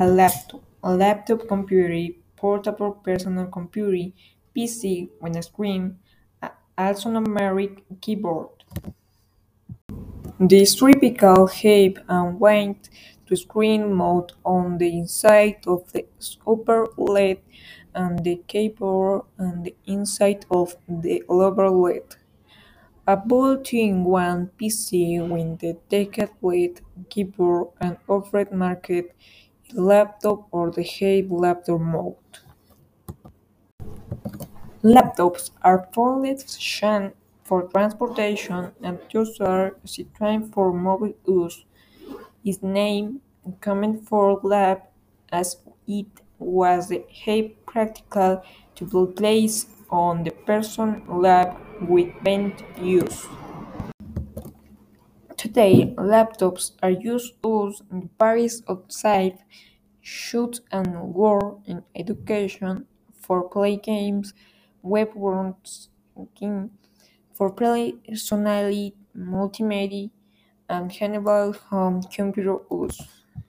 A laptop. A laptop computer, portable personal computer, PC with a screen, alphanumeric keyboard. This typical height and weight to screen mount on the inside of the upper lid and the keyboard on the inside of the lower lid. A built-in one PC with detached lid, keyboard and overhead market laptop or the Height laptop mode. Laptops are functional for transportation and usually situated for mobile use. Its name comes from lab as it was the height practical to be placed on the person lap with bent use. Today, laptops are used in various outside use and work in education, for play games, web browsing, for personal multimedia, and general home computer use.